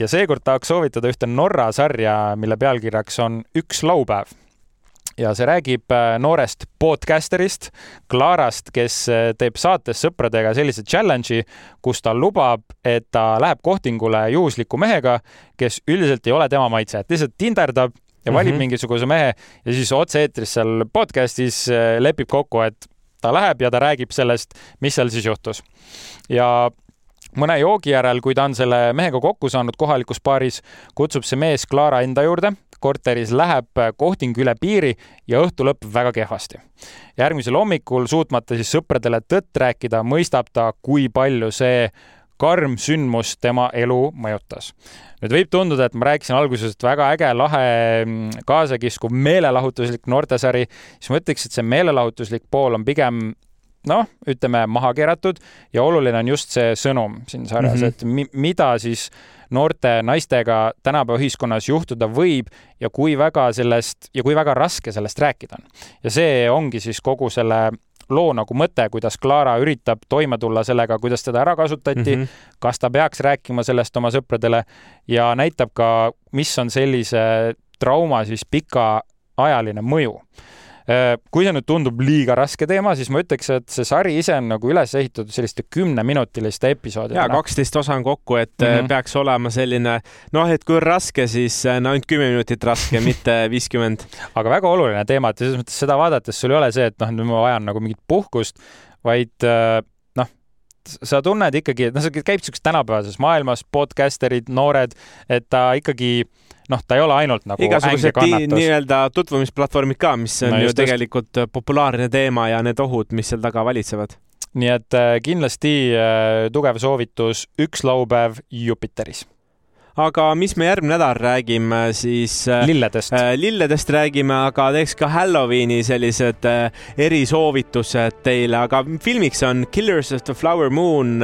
ja seekord tahaks soovitada ühte Norra sarja, mille pealkirjaks on Üks laupäev ja see räägib noorest podcasterist, Klaarast, kes teeb saates sõpradega sellise challenge'i, kus ta lubab, et ta läheb kohtingule juhusliku mehega, kes üldiselt ei ole tema maitse, et lihtsalt tinderdab ja valib mm -hmm. mingisuguse mehe ja siis otse-eetris seal podcast'is äh, lepib kokku, et ta läheb ja ta räägib sellest, mis seal siis juhtus. ja mõne joogi järel, kui ta on selle mehega kokku saanud kohalikus baaris, kutsub see mees Clara enda juurde, korteris läheb kohting üle piiri ja õhtu lõpeb väga kehvasti. järgmisel hommikul, suutmata siis sõpradele tõtt rääkida, mõistab ta, kui palju see karm sündmus tema elu mõjutas nüüd võib tunduda, et ma rääkisin alguses, et väga äge, lahe, mm, kaasakiskuv, meelelahutuslik noortesari, siis ma ütleks, et see meelelahutuslik pool on pigem noh, ütleme maha keeratud ja oluline on just see sõnum siin sarjas mm, -hmm. et mi mida siis noorte naistega tänapäeva ühiskonnas juhtuda võib ja kui väga sellest ja kui väga raske sellest rääkida on. ja see ongi siis kogu selle loo nagu mõte, kuidas Clara üritab toime tulla sellega, kuidas teda ära kasutati mm, -hmm. kas ta peaks rääkima sellest oma sõpradele ja näitab ka, mis on sellise trauma siis pikaajaline mõju kui see nüüd tundub liiga raske teema, siis ma ütleks, et see sari ise on nagu üles ehitatud selliste kümneminutiliste episoodidena. ja kaksteist osa on kokku, et mm -hmm. peaks olema selline noh, et kui on raske, siis äh, no ainult kümme minutit raske *laughs* mitte viiskümmend. aga väga oluline teema, et selles mõttes seda vaadates sul ei ole see, et noh, nüüd ma vajan nagu mingit puhkust, vaid noh, sa tunned ikkagi, noh, see käib niisuguses tänapäevases maailmas, podcasterid, noored, et ta ikkagi noh, ta ei ole ainult nagu igasugused nii-öelda tutvumisplatvormid ka, mis on no, ju tegelikult populaarne teema ja need ohud, mis seal taga valitsevad. nii et äh, kindlasti äh, tugev soovitus, üks laupäev Jupiteris aga mis me järgmine nädal räägime, siis äh, lilledest äh,. lilledest räägime, aga teeks ka Halloweeni sellised äh, erisoovitused teile, aga filmiks on Killers of the Flower Moon.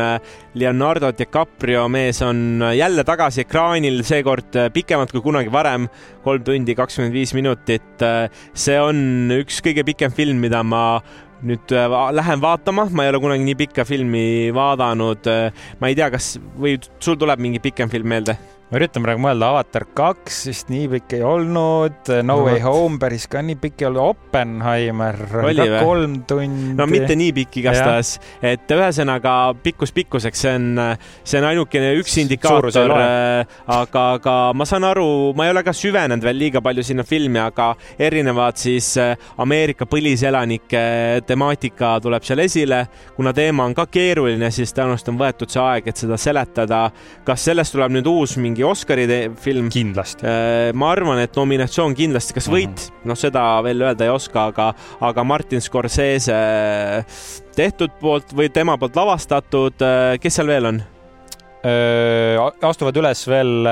Leonardo DiCaprio mees on jälle tagasi ekraanil, seekord pikemalt kui kunagi varem, kolm tundi kakskümmend viis minutit. see on üks kõige pikem film, mida ma nüüd lähen vaatama, ma ei ole kunagi nii pikka filmi vaadanud. ma ei tea, kas või sul tuleb mingi pikem film meelde? Ma üritan praegu mõelda, Avatar kaks vist nii pikk ei olnud, No Way Home päris ka nii pikk ei olnud, Oppenheimer oli ka kolm tundi. no mitte nii pikk igastahes, et ühesõnaga pikkus pikkuseks, see on, see on ainukene üks indikaator, äh, aga, aga ma saan aru, ma ei ole ka süvenenud veel liiga palju sinna filmi, aga erinevad siis äh, Ameerika põliselanike temaatika tuleb seal esile. kuna teema on ka keeruline, siis tõenäoliselt on võetud see aeg, et seda seletada. kas sellest tuleb nüüd uus mingi mingi Oscari film. kindlasti. Äh, ma arvan, et nominatsioon kindlasti, kas võit mm -hmm., noh, seda veel öelda ei oska, aga, aga Martin Scorsese tehtud poolt või tema poolt lavastatud, äh, kes seal veel on? Äh, astuvad üles veel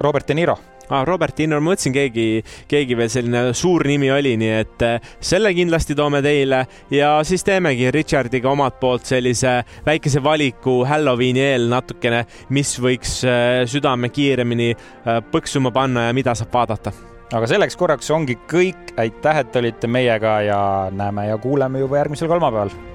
Robert De Niro ah,. Robert Inner, ma mõtlesin, keegi, keegi veel selline suur nimi oli, nii et eh, selle kindlasti toome teile. Ja siis teemegi Richardiga omalt poolt sellise väikese valiku Halloweeni eel natukene, mis võiks eh, südame kiiremini eh, põksuma panna ja mida saab vaadata. Aga selleks korraks ongi kõik, aitäh, et olite meiega ja näeme ja kuuleme juba järgmisel kolmapäeval